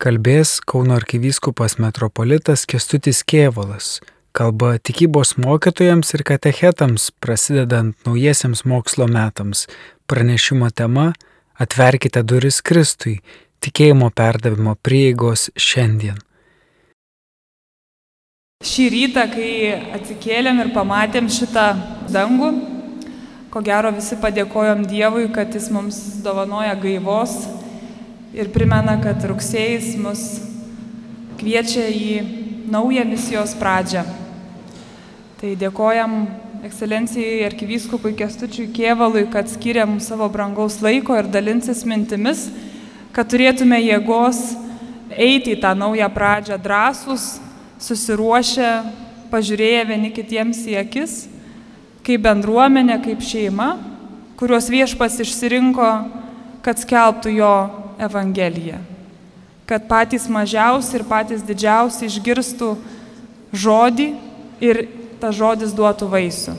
Kalbės Kauno arkivyskupas metropolitas Kestutis Kievalas. Kalba tikybos mokytojams ir katechetams prasidedant naujiesiams mokslo metams. Pranešimo tema - Atverkite duris Kristui - tikėjimo perdavimo prieigos šiandien. Šį rytą, kai atsikėlėm ir pamatėm šitą dangų, ko gero visi padėkojom Dievui, kad Jis mums dovanoja gaivos ir primena, kad rugsėjais mus kviečia į naują misijos pradžią. Tai dėkojam ekscelencijai arkivyskupui Kestučiui Kievalui, kad skiria mums savo brangaus laiko ir dalinsis mintimis, kad turėtume jėgos eiti į tą naują pradžią drąsus, susiruošę, pažiūrėję vieni kitiems į akis, kaip bendruomenė, kaip šeima, kuriuos viešpas išsirinko, kad skelbtų jo Evangeliją. Kad patys mažiausi ir patys didžiausi išgirstų žodį ir tas žodis duotų vaisių.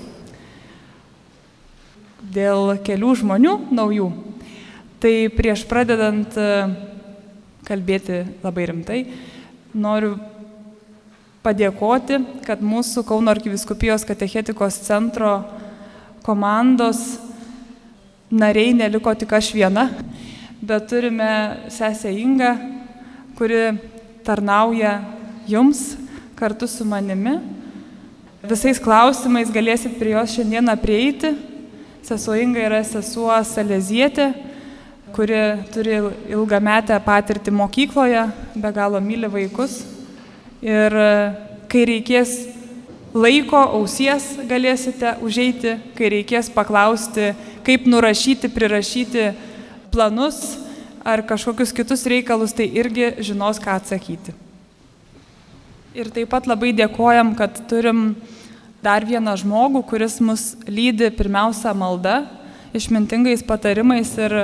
Dėl kelių žmonių naujų. Tai prieš pradedant e, kalbėti labai rimtai, noriu padėkoti, kad mūsų Kauno arkiviskupijos katechetikos centro komandos nariai neliko tik aš viena bet turime sesę Ingą, kuri tarnauja jums kartu su manimi. Visais klausimais galėsit prie jos šiandieną prieiti. Sesuo Inga yra sesuo Salezietė, kuri turi ilgametę patirtį mokykloje, be galo myli vaikus. Ir kai reikės laiko, ausies galėsite užeiti, kai reikės paklausti, kaip nurašyti, prirašyti planus ar kažkokius kitus reikalus, tai irgi žinos, ką atsakyti. Ir taip pat labai dėkojam, kad turim dar vieną žmogų, kuris mus lydi pirmiausia malda, išmintingais patarimais ir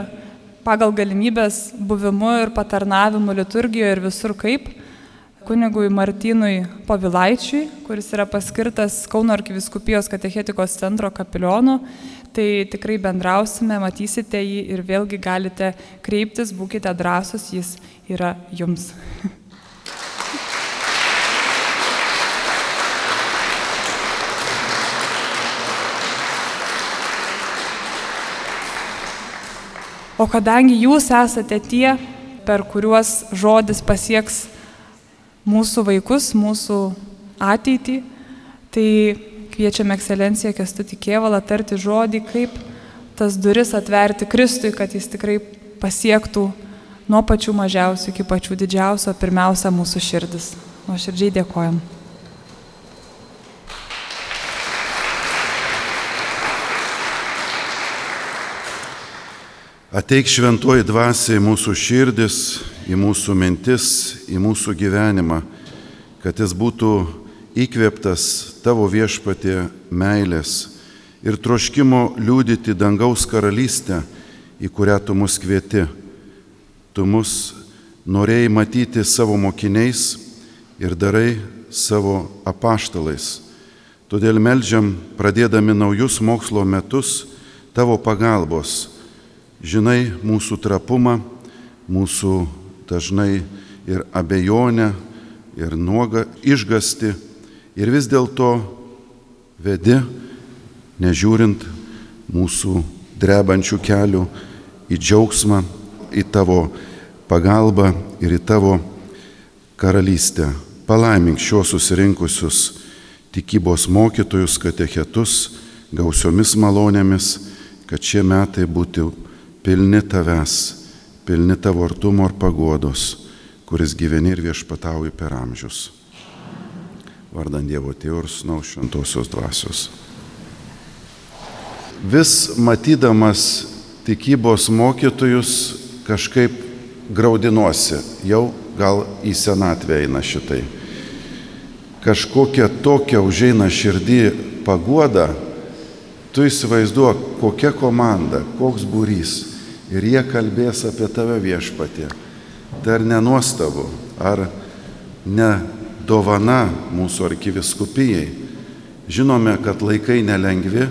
pagal galimybės buvimu ir patarnavimu liturgijoje ir visur kaip kunigui Martynui Pavilaičiui, kuris yra paskirtas Kauno arkiviskupijos katechetikos centro kapilionu tai tikrai bendrausime, matysite jį ir vėlgi galite kreiptis, būkite drąsus, jis yra jums. O kadangi jūs esate tie, per kuriuos žodis pasieks mūsų vaikus, mūsų ateitį, tai Kviečiame ekscelenciją Kestutį Kievalą tarti žodį, kaip tas duris atverti Kristui, kad jis tikrai pasiektų nuo pačių mažiausių iki pačių didžiausių, pirmiausia mūsų širdis. Nuoširdžiai dėkojam. Ateik šventoji dvasia į mūsų širdis, į mūsų mintis, į mūsų gyvenimą, kad jis būtų įkvėptas tavo viešpatė meilės ir troškimo liūdyti dangaus karalystę, į kurią tu mus kvieti. Tu mus norėjai matyti savo mokiniais ir darai savo apaštalais. Todėl melžiam, pradėdami naujus mokslo metus, tavo pagalbos. Žinai mūsų trapumą, mūsų dažnai ir abejonę, ir nuogą išgasti ir vis dėlto vedi, nežiūrint mūsų drebančių kelių, į džiaugsmą, į tavo pagalbą ir į tavo karalystę. Palaimink šios susirinkusius tikybos mokytojus, katechetus, gausiomis malonėmis, kad šie metai būtų pilni tavęs, pilni tavo artumo ir pagodos, kuris gyveni ir viešpatauji per amžius vardant Dievo Tėvų ir Sūnaus Šventosios Dvasios. Vis matydamas tikybos mokytojus kažkaip graudinuosi, jau gal į senatvę eina šitai. Kažkokia tokia užeina širdį pagoda, tu įsivaizduok, kokia komanda, koks būrys ir jie kalbės apie tave viešpatį. Tai ar nenuostabu, ar ne dovana mūsų arkiviskupijai. Žinome, kad laikai nelengvi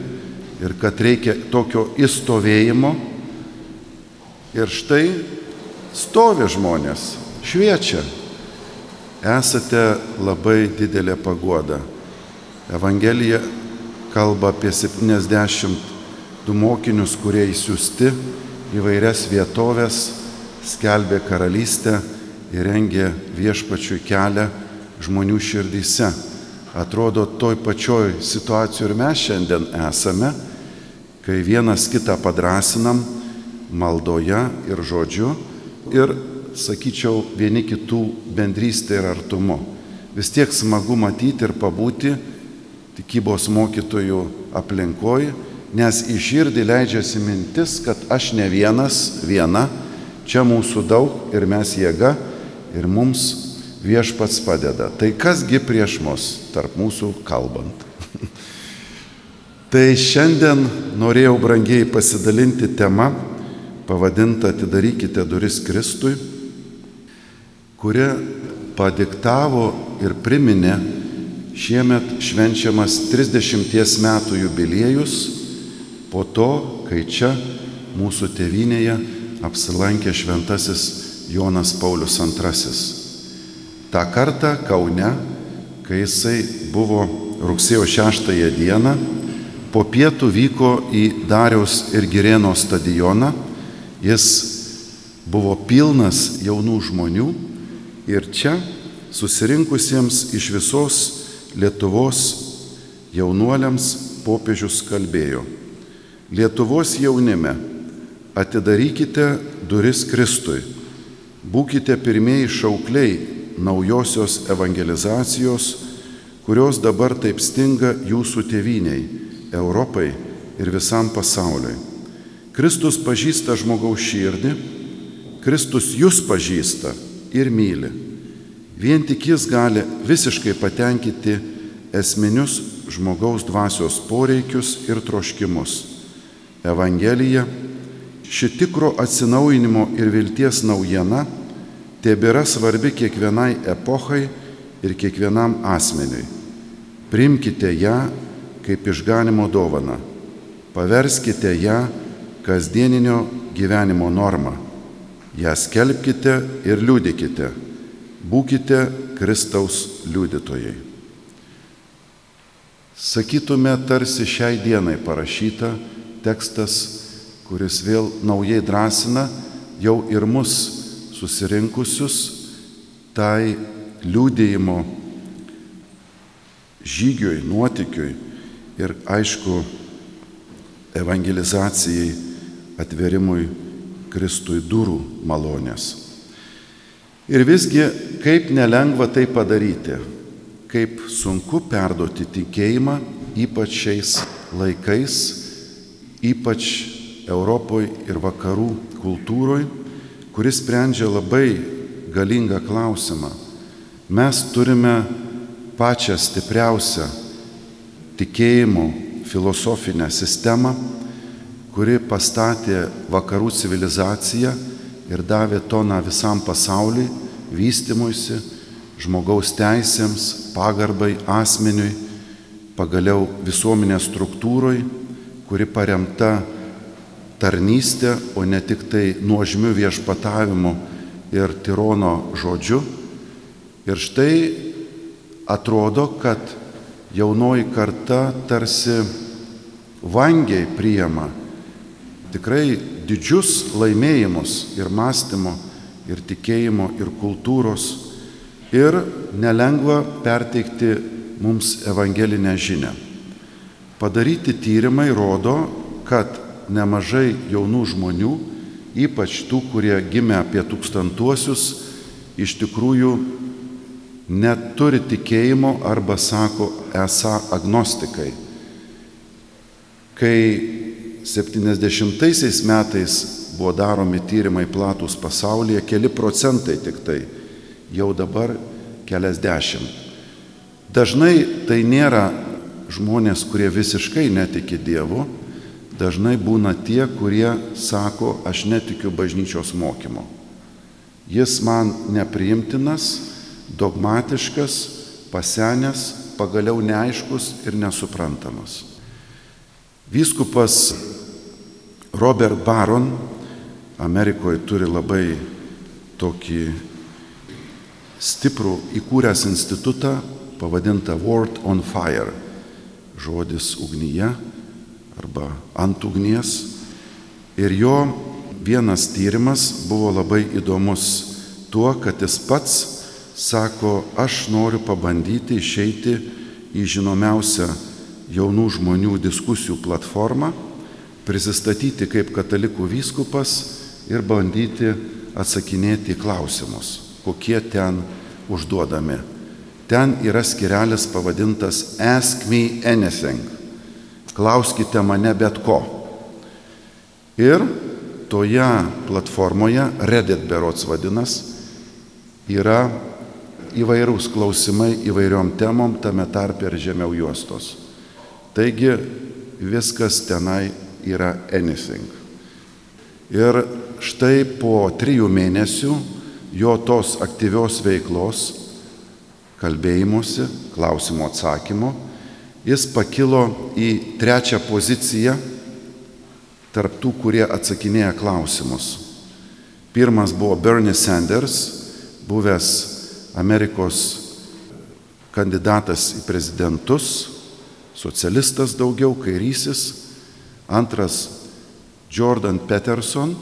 ir kad reikia tokio įstovėjimo. Ir štai stovi žmonės šviečia. Esate labai didelė pagoda. Evangelija kalba apie 72 mokinius, kurie įsiusti įvairias vietovės, skelbė karalystę ir rengė viešpačiui kelią žmonių širdyse. Atrodo, toj pačioj situacijoje ir mes šiandien esame, kai vienas kitą padrasinam maldoje ir žodžiu ir, sakyčiau, vieni kitų bendrystė ir artumu. Vis tiek smagu matyti ir pabūti tikybos mokytojų aplinkoj, nes į širdį leidžiasi mintis, kad aš ne vienas, viena, čia mūsų daug ir mes jėga ir mums viešpats padeda. Tai kasgi prieš mus, tarp mūsų kalbant. tai šiandien norėjau brangiai pasidalinti temą, pavadintą Atidarykite duris Kristui, kuri padiktavo ir priminė šiemet švenčiamas 30 metų jubiliejus po to, kai čia mūsų tėvynėje apsilankė šventasis Jonas Paulius II. Ta kartą Kaune, kai jisai buvo rugsėjo 6 dieną, po pietų vyko į Dariaus ir Girėno stadioną, jis buvo pilnas jaunų žmonių ir čia susirinkusiems iš visos Lietuvos jaunuoliams popiežius kalbėjo. Lietuvos jaunime, atidarykite duris Kristui, būkite pirmieji šaukliai naujosios evangelizacijos, kurios dabar taip stinga jūsų tėviniai, Europai ir visam pasauliui. Kristus pažįsta žmogaus širdį, Kristus jūs pažįsta ir myli. Vien tik jis gali visiškai patenkinti esminius žmogaus dvasios poreikius ir troškimus. Evangelija, ši tikro atsinaujinimo ir vilties naujiena, tebėra svarbi kiekvienai epochai ir kiekvienam asmeniui. Primkite ją kaip išganimo dovana, paverskite ją kasdieninio gyvenimo normą, ją skelbkite ir liūdikite būkite Kristaus liudytojai. Sakytume, tarsi šiai dienai parašyta tekstas, kuris vėl naujai drąsina jau ir mus susirinkusius tai liūdėjimo žygiui, nuotikiui ir aišku evangelizacijai, atverimui Kristui durų malonės. Ir visgi, kaip nelengva tai padaryti, kaip sunku perduoti tikėjimą, ypač šiais laikais, ypač Europoje ir vakarų kultūroje, kuris sprendžia labai galingą klausimą. Mes turime pačią stipriausią tikėjimo filosofinę sistemą, kuri pastatė vakarų civilizaciją ir davė toną visam pasauliui, vystimuisi, žmogaus teisėms, pagarbai asmeniui, pagaliau visuomenės struktūroj, kuri paremta tarnystė, o ne tik tai nuožmių viešpatavimu ir tirono žodžiu. Ir štai atrodo, kad jaunoji karta tarsi vangiai priema tikrai didžius laimėjimus ir mąstymo, ir tikėjimo, ir kultūros. Ir nelengva perteikti mums evangelinę žinę. Padaryti tyrimai rodo, nemažai jaunų žmonių, ypač tų, kurie gimė apie tūkstantuosius, iš tikrųjų neturi tikėjimo arba sako esą agnostikai. Kai 70 metais buvo daromi tyrimai platus pasaulyje, keli procentai tik tai, jau dabar keliasdešimt. Dažnai tai nėra žmonės, kurie visiškai netiki Dievu, dažnai būna tie, kurie sako, aš netikiu bažnyčios mokymo. Jis man nepriimtinas, dogmatiškas, pasenęs, pagaliau neaiškus ir nesuprantamas. Vyskupas Robert Baron Amerikoje turi labai tokį stiprų įkūręs institutą pavadintą World on Fire. Žodis ugnyje arba ant ugnies. Ir jo vienas tyrimas buvo labai įdomus tuo, kad jis pats sako, aš noriu pabandyti išeiti į žinomiausią jaunų žmonių diskusijų platformą, prisistatyti kaip katalikų vyskupas ir bandyti atsakinėti į klausimus, kokie ten užduodami. Ten yra skirelis pavadintas Ask me anything. Klauskite mane bet ko. Ir toje platformoje, Reddit berots vadinas, yra įvairūs klausimai įvairiom temom, tame tarp ir žemiau juostos. Taigi viskas tenai yra anything. Ir štai po trijų mėnesių jo tos aktyvios veiklos, kalbėjimuose, klausimo atsakymo, jis pakilo į trečią poziciją tarp tų, kurie atsakinėja klausimus. Pirmas buvo Bernie Sanders, buvęs Amerikos kandidatas į prezidentus, socialistas daugiau, kairysis, antras Jordan Peterson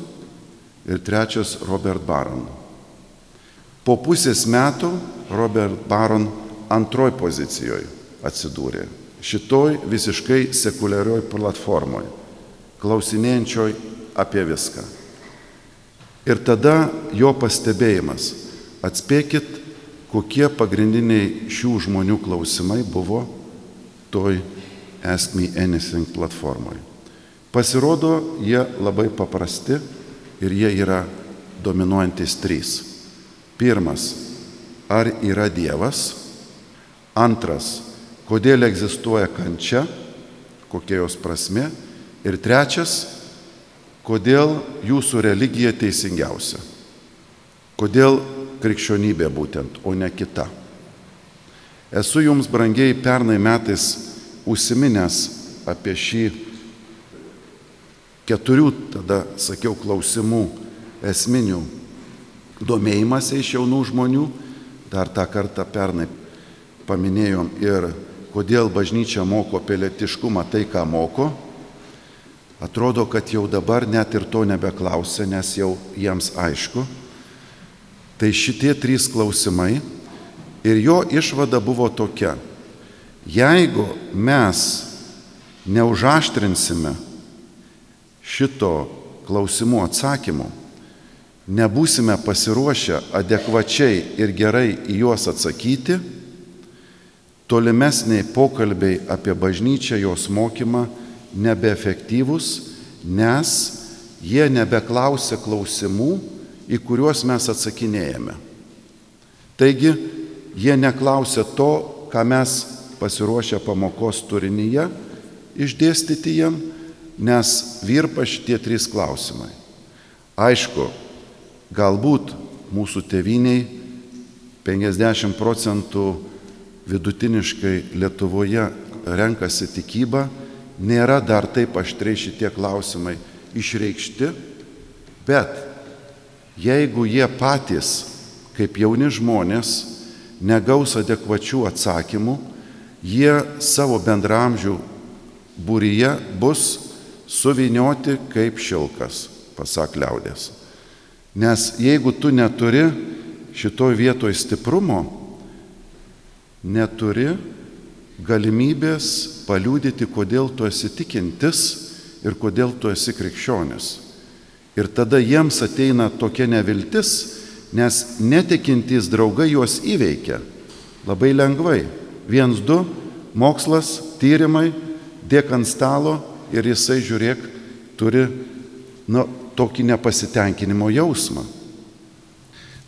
ir trečias Robert Baron. Po pusės metų Robert Baron antroj pozicijoje atsidūrė. Šitoj visiškai sekuliarioj platformoje, klausinėjančioj apie viską. Ir tada jo pastebėjimas. Atspėkit, kokie pagrindiniai šių žmonių klausimai buvo toj Ask Me Anything platformoje. Pasirodo, jie labai paprasti ir jie yra dominuojantis trys. Pirmas, ar yra Dievas? Antras, kodėl egzistuoja kančia, kokia jos prasme? Ir trečias, kodėl jūsų religija teisingiausia? Kodėl krikščionybė būtent, o ne kita? Esu jums brangiai pernai metais užsiminęs apie šį keturių, tada sakiau, klausimų esminių domėjimąsi iš jaunų žmonių. Dar tą kartą pernai paminėjom ir kodėl bažnyčia moko pilietiškumą tai, ką moko. Atrodo, kad jau dabar net ir to nebeklausia, nes jau jiems aišku. Tai šitie trys klausimai ir jo išvada buvo tokia. Jeigu mes neužaštrinsime šito klausimų atsakymų, nebūsime pasiruošę adekvačiai ir gerai į juos atsakyti, tolimesniai pokalbiai apie bažnyčią, jos mokymą nebeefektyvus, nes jie nebeklausia klausimų, į kuriuos mes atsakinėjame. Taigi, jie neklausia to, ką mes pasiruošę pamokos turinyje išdėstyti jiem, nes virpa šitie trys klausimai. Aišku, galbūt mūsų teviniai 50 procentų vidutiniškai Lietuvoje renkasi tikybą, nėra dar taip aštriai šitie klausimai išreikšti, bet jeigu jie patys, kaip jauni žmonės, negaus adekvačių atsakymų, jie savo bendramžių būryje bus suvinioti kaip šilkas, pasak liaudės. Nes jeigu tu neturi šitoj vietoj stiprumo, neturi galimybės paliūdyti, kodėl tu esi tikintis ir kodėl tu esi krikščionis. Ir tada jiems ateina tokia neviltis, nes netikintys draugai juos įveikia labai lengvai. Viens, du, mokslas, tyrimai, dėk ant stalo ir jisai, žiūrėk, turi nu, tokį nepasitenkinimo jausmą.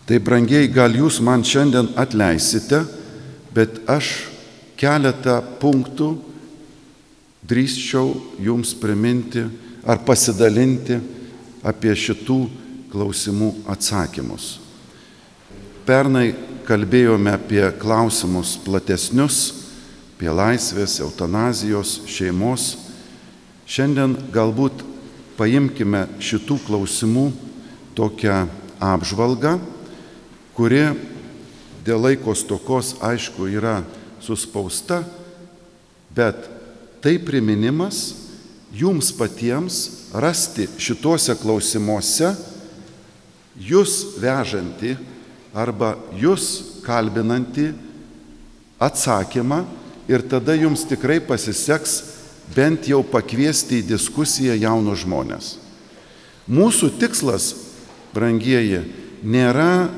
Tai brangiai, gal jūs man šiandien atleisite, bet aš keletą punktų drįsčiau jums priminti ar pasidalinti apie šitų klausimų atsakymus. Pernai kalbėjome apie klausimus platesnius, apie laisvės, eutanazijos, šeimos. Šiandien galbūt paimkime šitų klausimų tokią apžvalgą, kuri dėl laiko stokos aišku yra suspausta, bet tai priminimas jums patiems rasti šituose klausimuose jūs vežanti arba jūs kalbinanti atsakymą ir tada jums tikrai pasiseks bent jau pakviesti į diskusiją jaunus žmonės. Mūsų tikslas, brangieji, nėra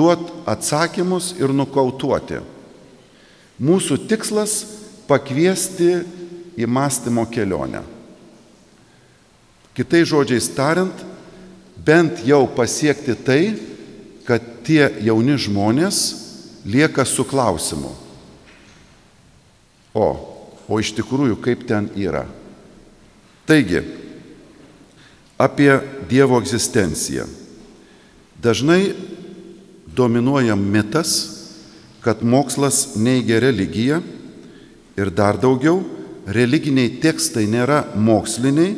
duoti atsakymus ir nukautuoti. Mūsų tikslas pakviesti į mąstymo kelionę. Kitai žodžiais tariant, bent jau pasiekti tai, kad tie jauni žmonės lieka su klausimu. O, o iš tikrųjų kaip ten yra. Taigi, apie Dievo egzistenciją. Dažnai dominuoja mitas, kad mokslas neigia religiją ir dar daugiau, religiniai tekstai nėra moksliniai,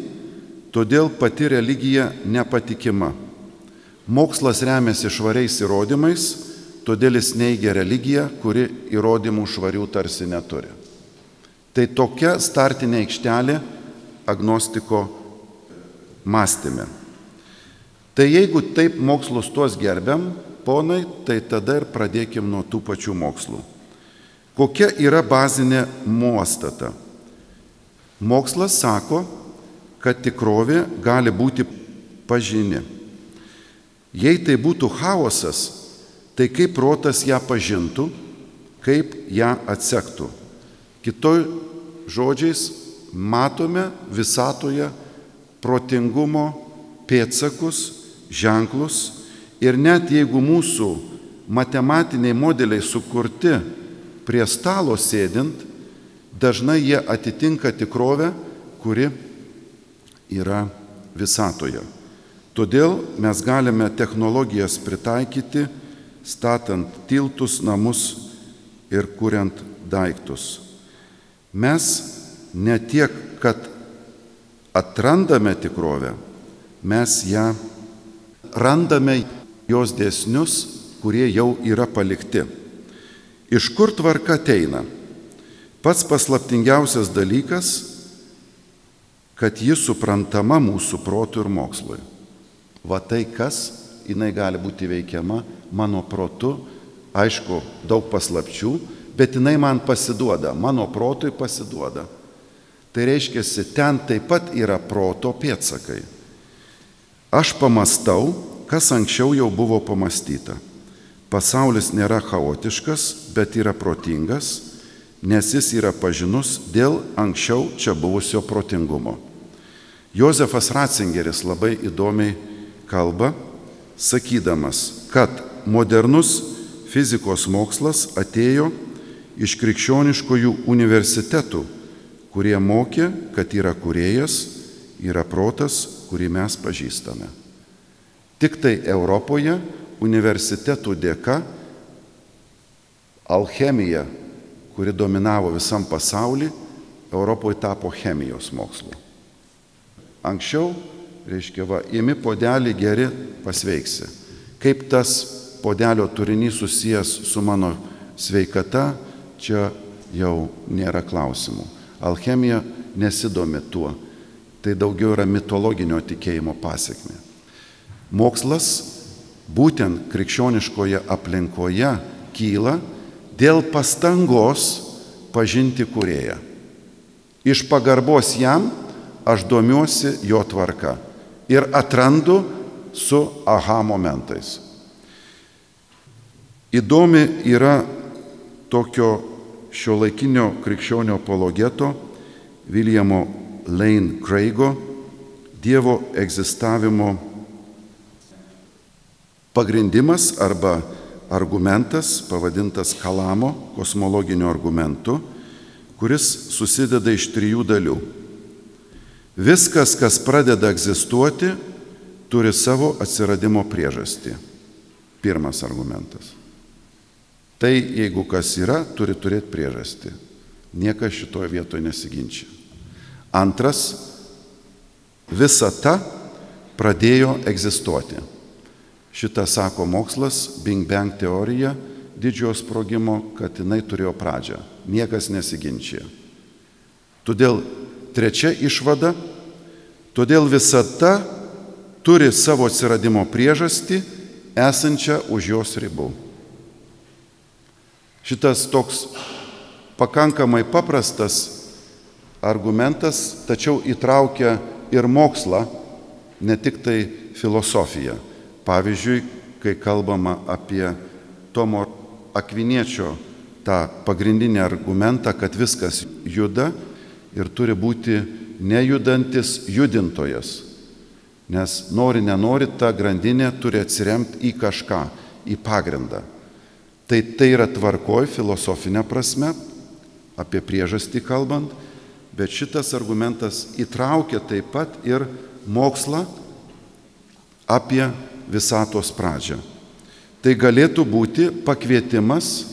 todėl pati religija nepatikima. Mokslas remiasi švariais įrodymais, todėl jis neigia religiją, kuri įrodymų švarių tarsi neturi. Tai tokia startinė aikštelė agnostiko mąstymė. Tai jeigu taip mokslus tuos gerbiam, ponai, tai tada ir pradėkim nuo tų pačių mokslų. Kokia yra bazinė nuostata? Mokslas sako, kad tikrovė gali būti pažini. Jei tai būtų chaosas, tai kaip protas ją pažintų, kaip ją atsektų. Kitoj žodžiais matome visatoje protingumo pėtsakus, ženklus ir net jeigu mūsų matematiniai modeliai sukurti prie stalo sėdint, dažnai jie atitinka tikrovę, kuri yra visatoje. Todėl mes galime technologijas pritaikyti, statant tiltus, namus ir kuriant daiktus. Mes ne tiek, kad atrandame tikrovę, mes ją randame jos dėsnius, kurie jau yra palikti. Iš kur tvarka ateina? Pats paslaptingiausias dalykas, kad ji suprantama mūsų protų ir mokslui. Va tai kas, jinai gali būti veikiama mano protu, aišku, daug paslapčių, bet jinai man pasiduoda, mano protui pasiduoda. Tai reiškia, ten taip pat yra proto pėtsakai. Aš pamastau, kas anksčiau jau buvo pamastyta. Pasaulis nėra chaotiškas, bet yra protingas, nes jis yra pažinus dėl anksčiau čia buvusio protingumo. Josefas Ratzingeris labai įdomiai kalba, sakydamas, kad modernus fizikos mokslas atėjo iš krikščioniškojų universitetų, kurie mokė, kad yra kuriejas, yra protas, kurį mes pažįstame. Tik tai Europoje universitetų dėka alchemija, kuri dominavo visam pasauliu, Europoje tapo chemijos mokslu. Anksčiau, reiškia, va, imi podelį geri, pasveiksi. Kaip tas podelio turinys susijęs su mano sveikata, čia jau nėra klausimų. Alchemija nesidomi tuo. Tai daugiau yra mitologinio tikėjimo pasiekme. Mokslas būtent krikščioniškoje aplinkoje kyla dėl pastangos pažinti kurėją. Iš pagarbos jam aš domiuosi jo tvarka ir atrandu su aha momentais. Įdomi yra tokio šio laikinio krikščionio apologeto Viljamo Lane Craigo Dievo egzistavimo pagrindimas arba argumentas, pavadintas Kalamo kosmologiniu argumentu, kuris susideda iš trijų dalių. Viskas, kas pradeda egzistuoti, turi savo atsiradimo priežastį. Pirmas argumentas. Tai jeigu kas yra, turi turėti priežastį. Niekas šitoje vietoje nesiginčia. Antras, visata pradėjo egzistuoti. Šitą sako mokslas, Bing Bang teorija, didžiojo sprogimo, kad jinai turėjo pradžią. Niekas nesiginčia. Todėl trečia išvada, todėl visata turi savo atsiradimo priežastį esančią už jos ribų. Šitas toks pakankamai paprastas argumentas, tačiau įtraukia ir mokslą, ne tik tai filosofiją. Pavyzdžiui, kai kalbama apie Tomo Akviniečio tą pagrindinį argumentą, kad viskas juda ir turi būti nejudantis judintojas. Nes nori, nenori, ta grandinė turi atsiremti į kažką, į pagrindą. Tai tai yra tvarkoj filosofinė prasme, apie priežastį kalbant, bet šitas argumentas įtraukia taip pat ir mokslą apie visatos pradžią. Tai galėtų būti pakvietimas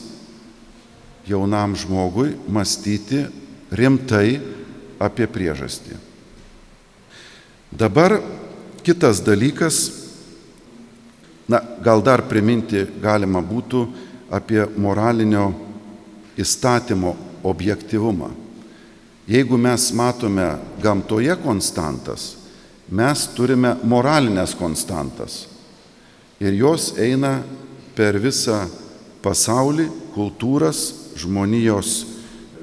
jaunam žmogui mąstyti rimtai apie priežastį. Dabar kitas dalykas, na, gal dar priminti galima būtų apie moralinio įstatymo objektivumą. Jeigu mes matome gamtoje konstantas, mes turime moralinės konstantas ir jos eina per visą pasaulį, kultūras, žmonijos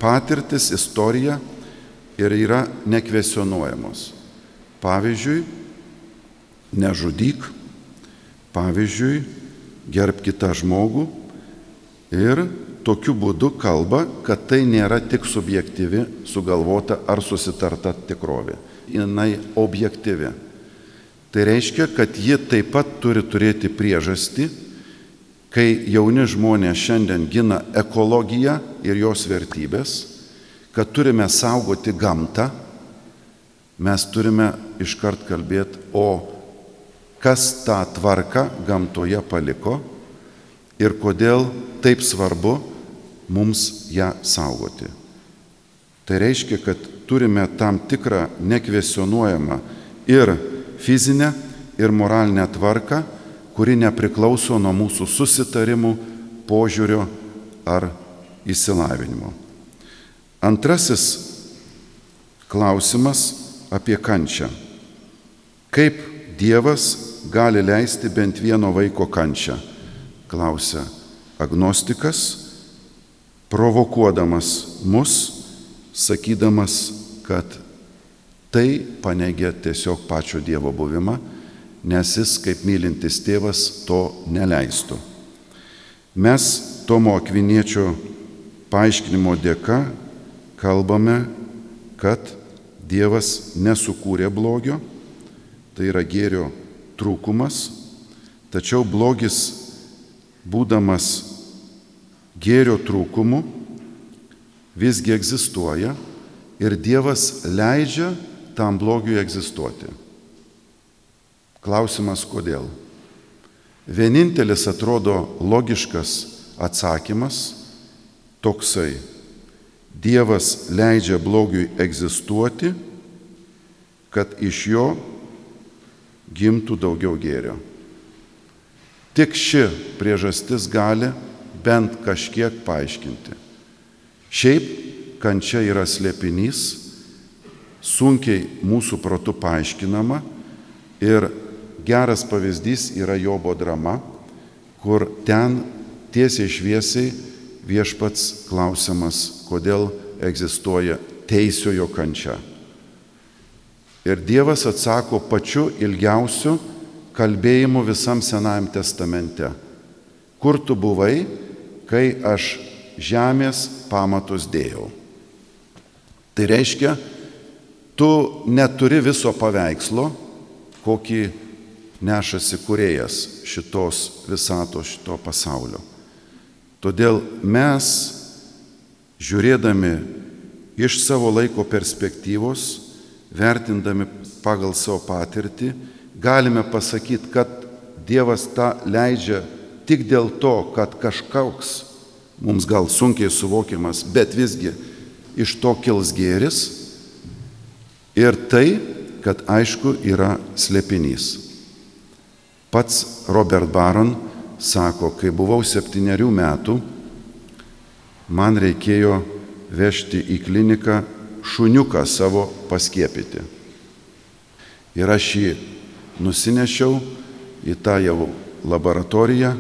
patirtis, istoriją ir yra nekvesionuojamos. Pavyzdžiui, nežudyk, pavyzdžiui, gerb kitą žmogų ir tokiu būdu kalba, kad tai nėra tik subjektyvi, sugalvota ar susitarta tikrovė. Jis objektyvi. Tai reiškia, kad ji taip pat turi turėti priežastį, kai jauni žmonės šiandien gina ekologiją ir jos vertybės, kad turime saugoti gamtą, mes turime iškart kalbėti, o kas tą tvarką gamtoje paliko ir kodėl taip svarbu mums ją saugoti. Tai reiškia, kad turime tam tikrą nekvesionuojamą ir fizinę ir moralinę tvarką, kuri nepriklauso nuo mūsų susitarimų, požiūrio ar įsilavinimo. Antrasis klausimas apie kančią. Kaip Dievas gali leisti bent vieno vaiko kančią? Klausia agnostikas, provokuodamas mus, sakydamas, kad Tai paneigia tiesiog pačio Dievo buvimą, nes jis kaip mylintis tėvas to neleistų. Mes Tomo Akviniečio paaiškinimo dėka kalbame, kad Dievas nesukūrė blogio, tai yra gėrio trūkumas, tačiau blogis būdamas gėrio trūkumu visgi egzistuoja ir Dievas leidžia tam blogiui egzistuoti. Klausimas kodėl? Vienintelis atrodo logiškas atsakymas toksai. Dievas leidžia blogiui egzistuoti, kad iš jo gimtų daugiau gėrio. Tik ši priežastis gali bent kažkiek paaiškinti. Šiaip kančia yra slėpinys, sunkiai mūsų protu paaiškinama ir geras pavyzdys yra Jobo drama, kur ten tiesiai šviesiai viešpats klausimas, kodėl egzistuoja teisiojo kančia. Ir Dievas atsako pačiu ilgiausiu kalbėjimu visam Senajam testamente. Kur tu buvai, kai aš žemės pamatus dėjau? Tai reiškia, tu neturi viso paveikslo, kokį nešasi kuriejas šitos visato, šito pasaulio. Todėl mes, žiūrėdami iš savo laiko perspektyvos, vertindami pagal savo patirtį, galime pasakyti, kad Dievas tą leidžia tik dėl to, kad kažkoks mums gal sunkiai suvokiamas, bet visgi iš to kils gėris, Ir tai, kad aišku yra slėpinys. Pats Robert Baron sako, kai buvau septyniarių metų, man reikėjo vežti į kliniką šuniuką savo paskiepyti. Ir aš jį nusinešiau į tą jau laboratoriją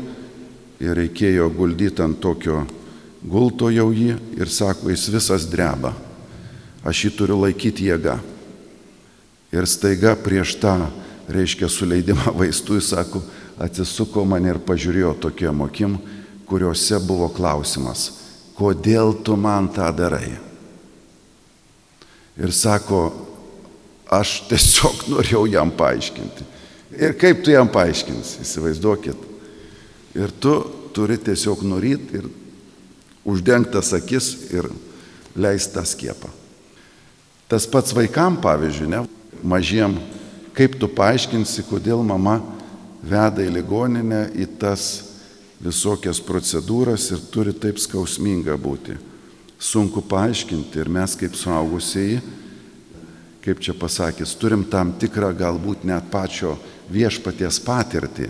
ir reikėjo guldyti ant tokio gulto jau jį ir sako, jis visas dreba. Aš jį turiu laikyti jėga. Ir staiga prieš tą, reiškia, suleidimą vaistų, jis sako, atsisuko mane ir pažiūrėjo tokiam akim, kuriuose buvo klausimas, kodėl tu man tą darai? Ir sako, aš tiesiog norėjau jam paaiškinti. Ir kaip tu jam paaiškinsi, įsivaizduokit. Ir tu turi tiesiog nuryti ir uždengtas akis ir leisti tą skiepą. Tas pats vaikam, pavyzdžiui, ne, mažiem, kaip tu paaiškinsi, kodėl mama veda į ligoninę į tas visokias procedūras ir turi taip skausminga būti. Sunku paaiškinti ir mes kaip suaugusieji, kaip čia pasakys, turim tam tikrą galbūt net pačio viešpaties patirtį,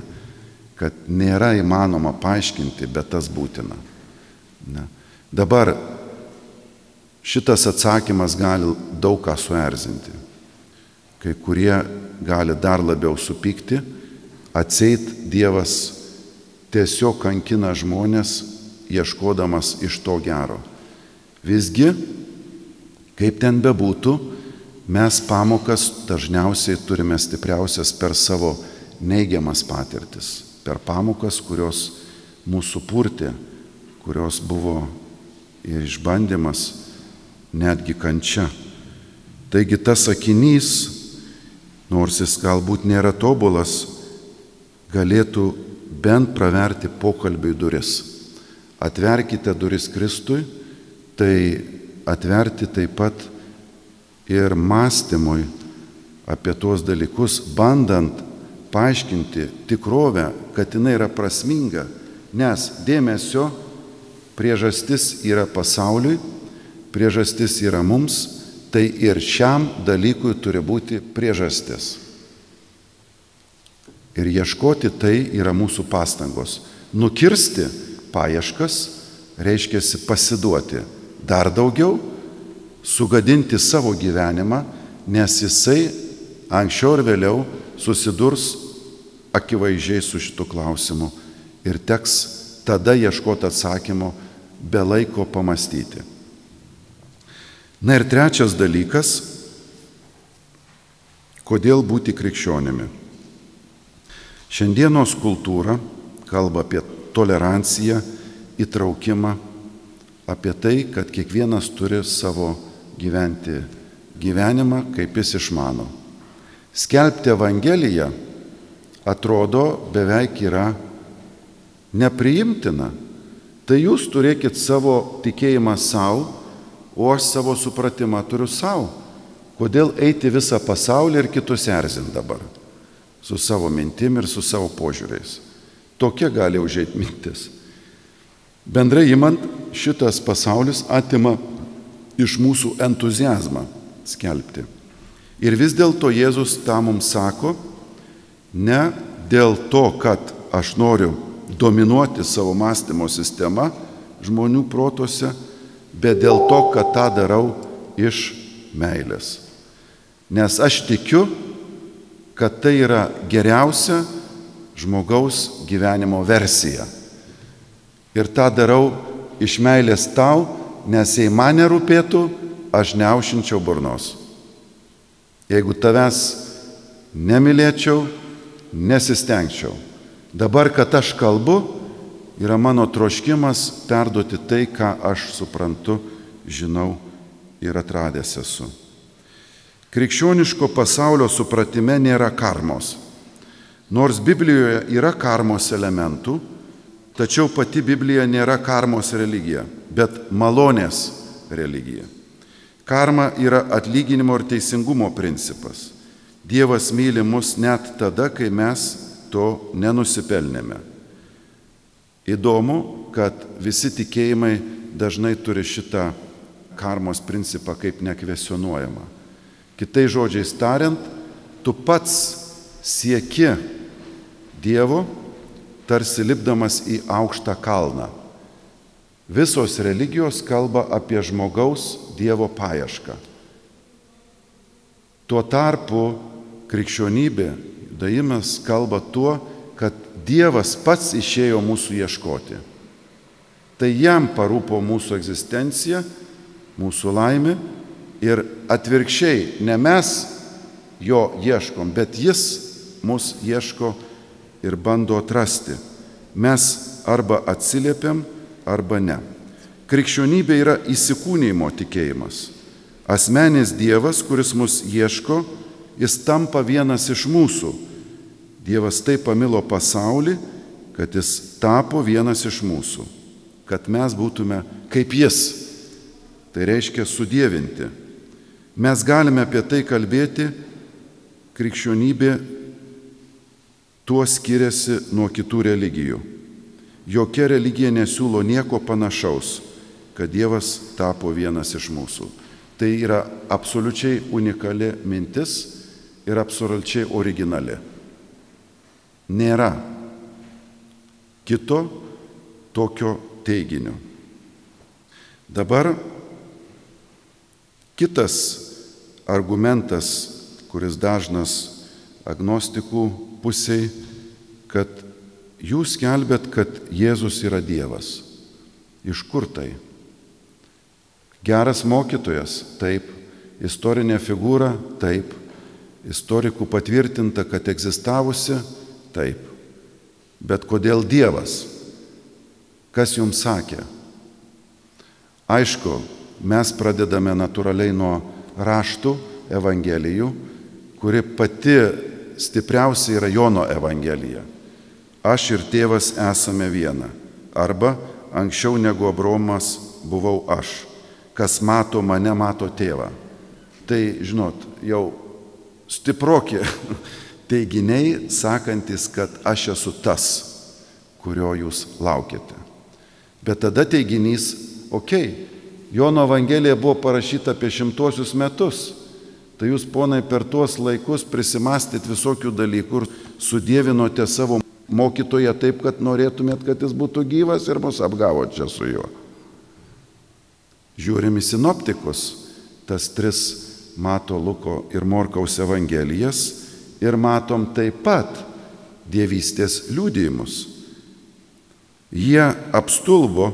kad nėra įmanoma paaiškinti, bet tas būtina. Ne. Dabar šitas atsakymas gali daug ką suerzinti. Kai kurie gali dar labiau supykti, atseit Dievas tiesiog kankina žmonės, ieškodamas iš to gero. Visgi, kaip ten bebūtų, mes pamokas dažniausiai turime stipriausias per savo neigiamas patirtis, per pamokas, kurios mūsų purtė, kurios buvo ir išbandymas, netgi kančia. Taigi tas sakinys, nors jis galbūt nėra tobulas, galėtų bent praverti pokalbiui duris. Atverkite duris Kristui, tai atverti taip pat ir mąstymui apie tuos dalykus, bandant paaiškinti tikrovę, kad jinai yra prasminga, nes dėmesio priežastis yra pasauliui, priežastis yra mums, tai ir šiam dalykui turi būti priežastis. Ir ieškoti tai yra mūsų pastangos. Nukirsti paieškas reiškia pasiduoti dar daugiau, sugadinti savo gyvenimą, nes jisai anksčiau ir vėliau susidurs akivaizdžiai su šitu klausimu ir teks tada ieškoti atsakymo be laiko pamastyti. Na ir trečias dalykas, kodėl būti krikščionimi. Šiandienos kultūra kalba apie toleranciją, įtraukimą, apie tai, kad kiekvienas turi savo gyventi gyvenimą, kaip jis išmano. Skelbti Evangeliją atrodo beveik yra nepriimtina. Tai jūs turėkit savo tikėjimą savo, o aš savo supratimą turiu savo. Kodėl eiti visą pasaulį ir kitus erzint dabar? su savo mintim ir su savo požiūriais. Tokia gali užėti mintis. Bendrai imant, šitas pasaulis atima iš mūsų entuzijazmą skelbti. Ir vis dėlto Jėzus tą mums sako, ne dėl to, kad aš noriu dominuoti savo mąstymo sistemą žmonių protose, bet dėl to, kad tą darau iš meilės. Nes aš tikiu, kad tai yra geriausia žmogaus gyvenimo versija. Ir tą darau iš meilės tau, nes jei man nerūpėtų, aš neušinčiau burnos. Jeigu tavęs nemylėčiau, nesistengčiau. Dabar, kad aš kalbu, yra mano troškimas perduoti tai, ką aš suprantu, žinau ir atradęs esu. Krikščioniško pasaulio supratime nėra karmos. Nors Biblijoje yra karmos elementų, tačiau pati Biblija nėra karmos religija, bet malonės religija. Karma yra atlyginimo ir teisingumo principas. Dievas myli mus net tada, kai mes to nenusipelnėme. Įdomu, kad visi tikėjimai dažnai turi šitą karmos principą kaip nekvesionuojamą. Kitai žodžiais tariant, tu pats sieki Dievo, tarsi lipdamas į aukštą kalną. Visos religijos kalba apie žmogaus Dievo paiešką. Tuo tarpu krikščionybė, judajimas kalba tuo, kad Dievas pats išėjo mūsų ieškoti. Tai jam parūpo mūsų egzistencija, mūsų laimė ir atvirkščiai, ne mes jo ieškom, bet jis mus ieško ir bando atrasti. Mes arba atsiliepiam, arba ne. Krikščionybė yra įsikūnymo tikėjimas. Asmenis Dievas, kuris mus ieško, jis tampa vienas iš mūsų. Dievas taip pamilo pasaulį, kad jis tapo vienas iš mūsų, kad mes būtume kaip jis. Tai reiškia sudėvinti. Mes galime apie tai kalbėti, krikščionybė tuo skiriasi nuo kitų religijų. Jokia religija nesiūlo nieko panašaus, kad Dievas tapo vienas iš mūsų. Tai yra absoliučiai unikali mintis ir absoliučiai originali. Nėra kito tokio teiginio. Dabar kitas argumentas, kuris dažnas agnostikų pusiai, kad jūs kelbėt, kad Jėzus yra Dievas. Iš kur tai? Geras mokytojas, taip. Istorinė figūra, taip. Istorikų patvirtinta, kad egzistavusi, taip. Bet kodėl Dievas? Kas jums sakė? Aišku, mes pradedame natūraliai nuo raštų, evangelijų, kuri pati stipriausia yra Jono evangelija. Aš ir tėvas esame viena. Arba anksčiau negu Abromas buvau aš. Kas mato mane, mato tėvą. Tai, žinot, jau stiprokė teiginiai, sakantis, kad aš esu tas, kurio jūs laukiate. Bet tada teiginys, okei, okay, Jono Evangelija buvo parašyta apie šimtuosius metus. Tai jūs, ponai, per tuos laikus prisimastyt visokių dalykų ir sudėvinote savo mokytoją taip, kad norėtumėt, kad jis būtų gyvas ir mus apgavo čia su juo. Žiūrim į sinoptikus, tas tris mato Luko ir Morkaus evangelijas ir matom taip pat dievystės liūdėjimus. Jie apstulbo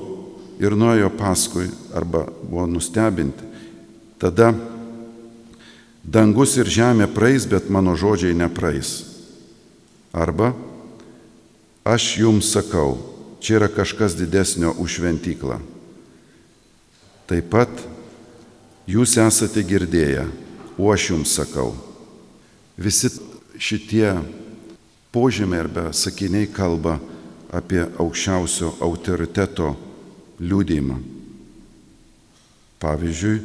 ir nuėjo paskui arba buvo nustebinti. Tada dangus ir žemė praeis, bet mano žodžiai nepraeis. Arba aš jums sakau, čia yra kažkas didesnio už šventyklą. Taip pat jūs esate girdėję, o aš jums sakau. Visi šitie požymiai arba sakiniai kalba apie aukščiausio autoriteto liūdėjimą. Pavyzdžiui,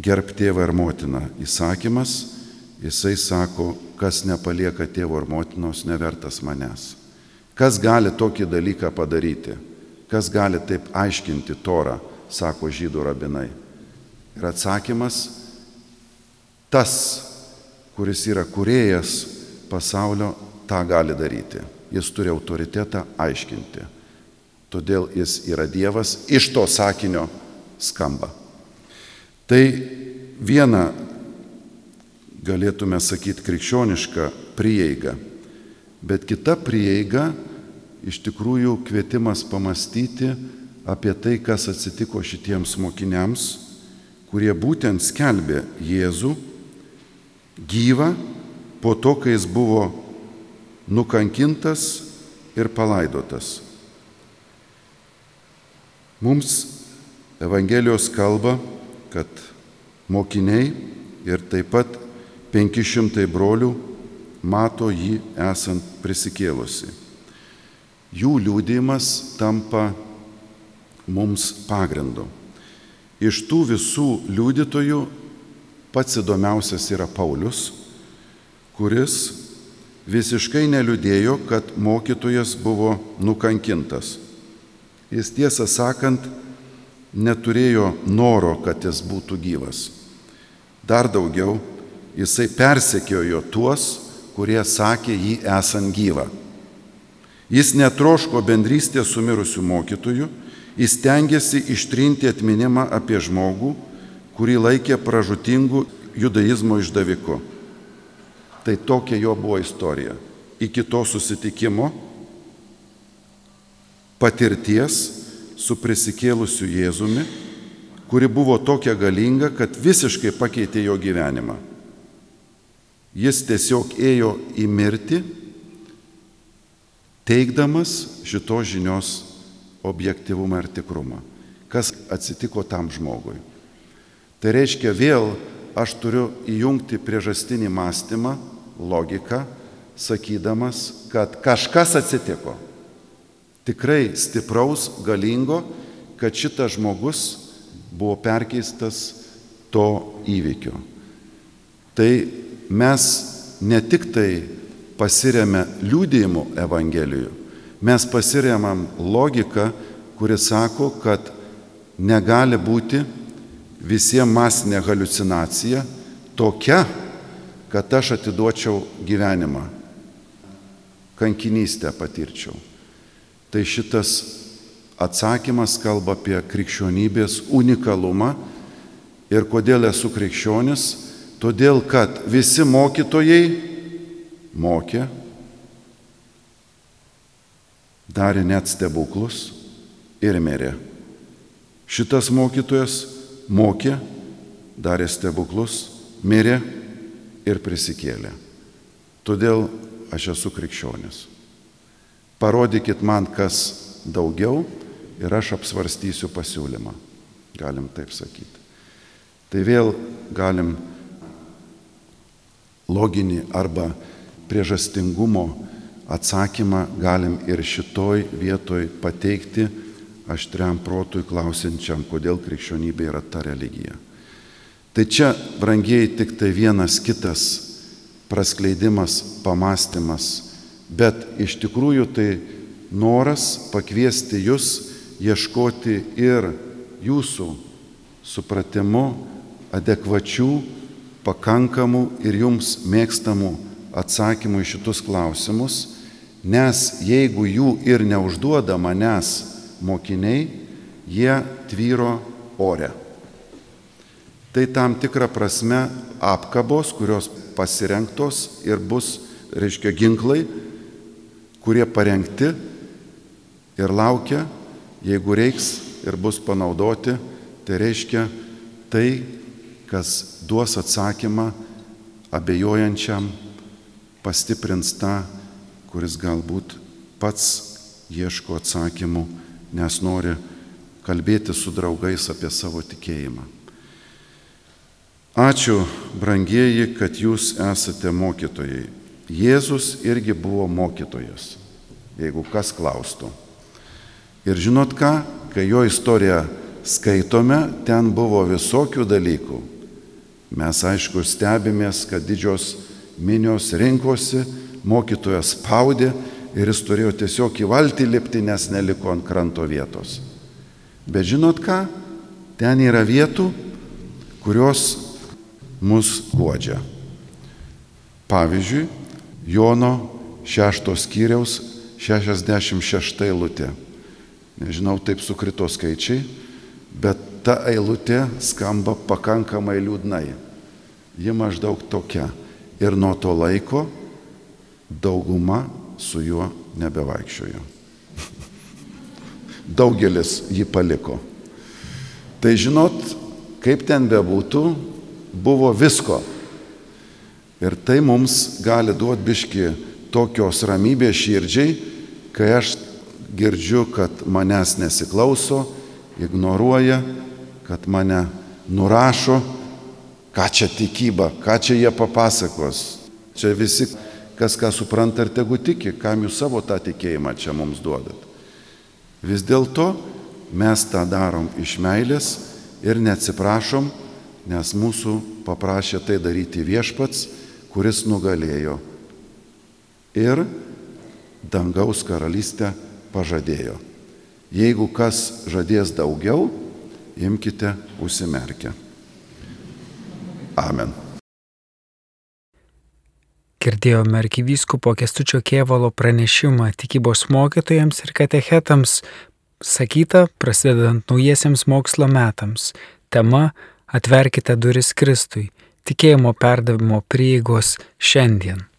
gerb tėvą ir motiną įsakymas, jisai sako, kas nepalieka tėvo ir motinos, nevertas manęs. Kas gali tokį dalyką padaryti? Kas gali taip aiškinti torą, sako žydų rabinai. Ir atsakymas, tas, kuris yra kuriejas pasaulio, tą gali daryti. Jis turi autoritetą aiškinti. Todėl jis yra Dievas, iš to sakinio skamba. Tai viena, galėtume sakyti, krikščioniška prieiga, bet kita prieiga iš tikrųjų kvietimas pamastyti apie tai, kas atsitiko šitiems mokiniams, kurie būtent skelbė Jėzų gyvą po to, kai jis buvo nukankintas ir palaidotas. Mums Evangelijos kalba, kad mokiniai ir taip pat 500 brolių mato jį esant prisikėlusi. Jų liūdėjimas tampa mums pagrindu. Iš tų visų liudytojų pats įdomiausias yra Paulius, kuris visiškai neliūdėjo, kad mokytojas buvo nukankintas. Jis tiesą sakant, neturėjo noro, kad jis būtų gyvas. Dar daugiau, jisai persekiojo tuos, kurie sakė jį esant gyvą. Jis netroško bendrystės su mirusiu mokytoju, jis tengiasi ištrinti atminimą apie žmogų, kurį laikė pražutingu judaizmo išdaviku. Tai tokia jo buvo istorija. Iki to susitikimo patirties su prisikėlusiu Jėzumi, kuri buvo tokia galinga, kad visiškai pakeitė jo gyvenimą. Jis tiesiog ėjo į mirtį, teikdamas šitos žinios objektivumą ir tikrumą. Kas atsitiko tam žmogui? Tai reiškia vėl aš turiu įjungti priežastinį mąstymą, logiką, sakydamas, kad kažkas atsitiko tikrai stipraus, galingo, kad šitas žmogus buvo perkeistas to įvykio. Tai mes ne tik tai pasiremę liūdėjimu Evangelijų, mes pasiremam logiką, kuri sako, kad negali būti visiems masinė halucinacija tokia, kad aš atiduočiau gyvenimą, kankinystę patirčiau. Tai šitas atsakymas kalba apie krikščionybės unikalumą ir kodėl esu krikščionis, todėl kad visi mokytojai mokė, darė net stebuklus ir mirė. Šitas mokytojas mokė, darė stebuklus, mirė ir prisikėlė. Todėl aš esu krikščionis parodykit man kas daugiau ir aš apsvarstysiu pasiūlymą. Galim taip sakyti. Tai vėl galim loginį arba priežastingumo atsakymą galim ir šitoj vietoj pateikti aštriam protui klausinčiam, kodėl krikščionybė yra ta religija. Tai čia, brangiai, tik tai vienas kitas praskleidimas, pamastymas bet iš tikrųjų tai noras pakviesti jūs ieškoti ir jūsų supratimu adekvačių, pakankamų ir jums mėgstamų atsakymų į šitus klausimus, nes jeigu jų ir neužduoda manęs mokiniai, jie tvyro ore. Tai tam tikra prasme apkabos, kurios pasirinktos ir bus, reiškia, ginklai, kurie parengti ir laukia, jeigu reiks ir bus panaudoti, tai reiškia tai, kas duos atsakymą abejojančiam, pastiprins tą, kuris galbūt pats ieško atsakymų, nes nori kalbėti su draugais apie savo tikėjimą. Ačiū, brangieji, kad jūs esate mokytojai. Jėzus irgi buvo mokytojas, jeigu kas klaustų. Ir žinot ką, kai jo istoriją skaitome, ten buvo visokių dalykų. Mes aišku stebimės, kad didžios minios rinkosi, mokytojas spaudė ir jis turėjo tiesiog į valtį lipti, nes neliko ant kranto vietos. Bet žinot ką, ten yra vietų, kurios mus godžia. Pavyzdžiui, Jono 6 skyriaus 66 eilutė. Nežinau, taip sukrito skaičiai, bet ta eilutė skamba pakankamai liūdnai. Ji maždaug tokia. Ir nuo to laiko dauguma su juo nebevaikščiojo. Daugelis jį paliko. Tai žinot, kaip ten bebūtų, buvo visko Ir tai mums gali duoti biški tokios ramybės širdžiai, kai aš girdžiu, kad manęs nesiklauso, ignoruoja, kad mane nurašo, ką čia tikyba, ką čia jie papasakos. Čia visi, kas ką supranta ir tegu tiki, kam jūs savo tą tikėjimą čia mums duodat. Vis dėlto mes tą darom iš meilės ir neatsiprašom, nes mūsų paprašė tai daryti viešpats kuris nugalėjo ir dangaus karalystę pažadėjo. Jeigu kas žadės daugiau, imkite užsimerkę. Amen. Girdėjome arkivyskupo Kestučio Kievalo pranešimą tikybos mokytojams ir katechetams, sakyta prasidedant naujiesiems mokslo metams. Tema - Atverkite duris Kristui - tikėjimo perdavimo prieigos šiandien.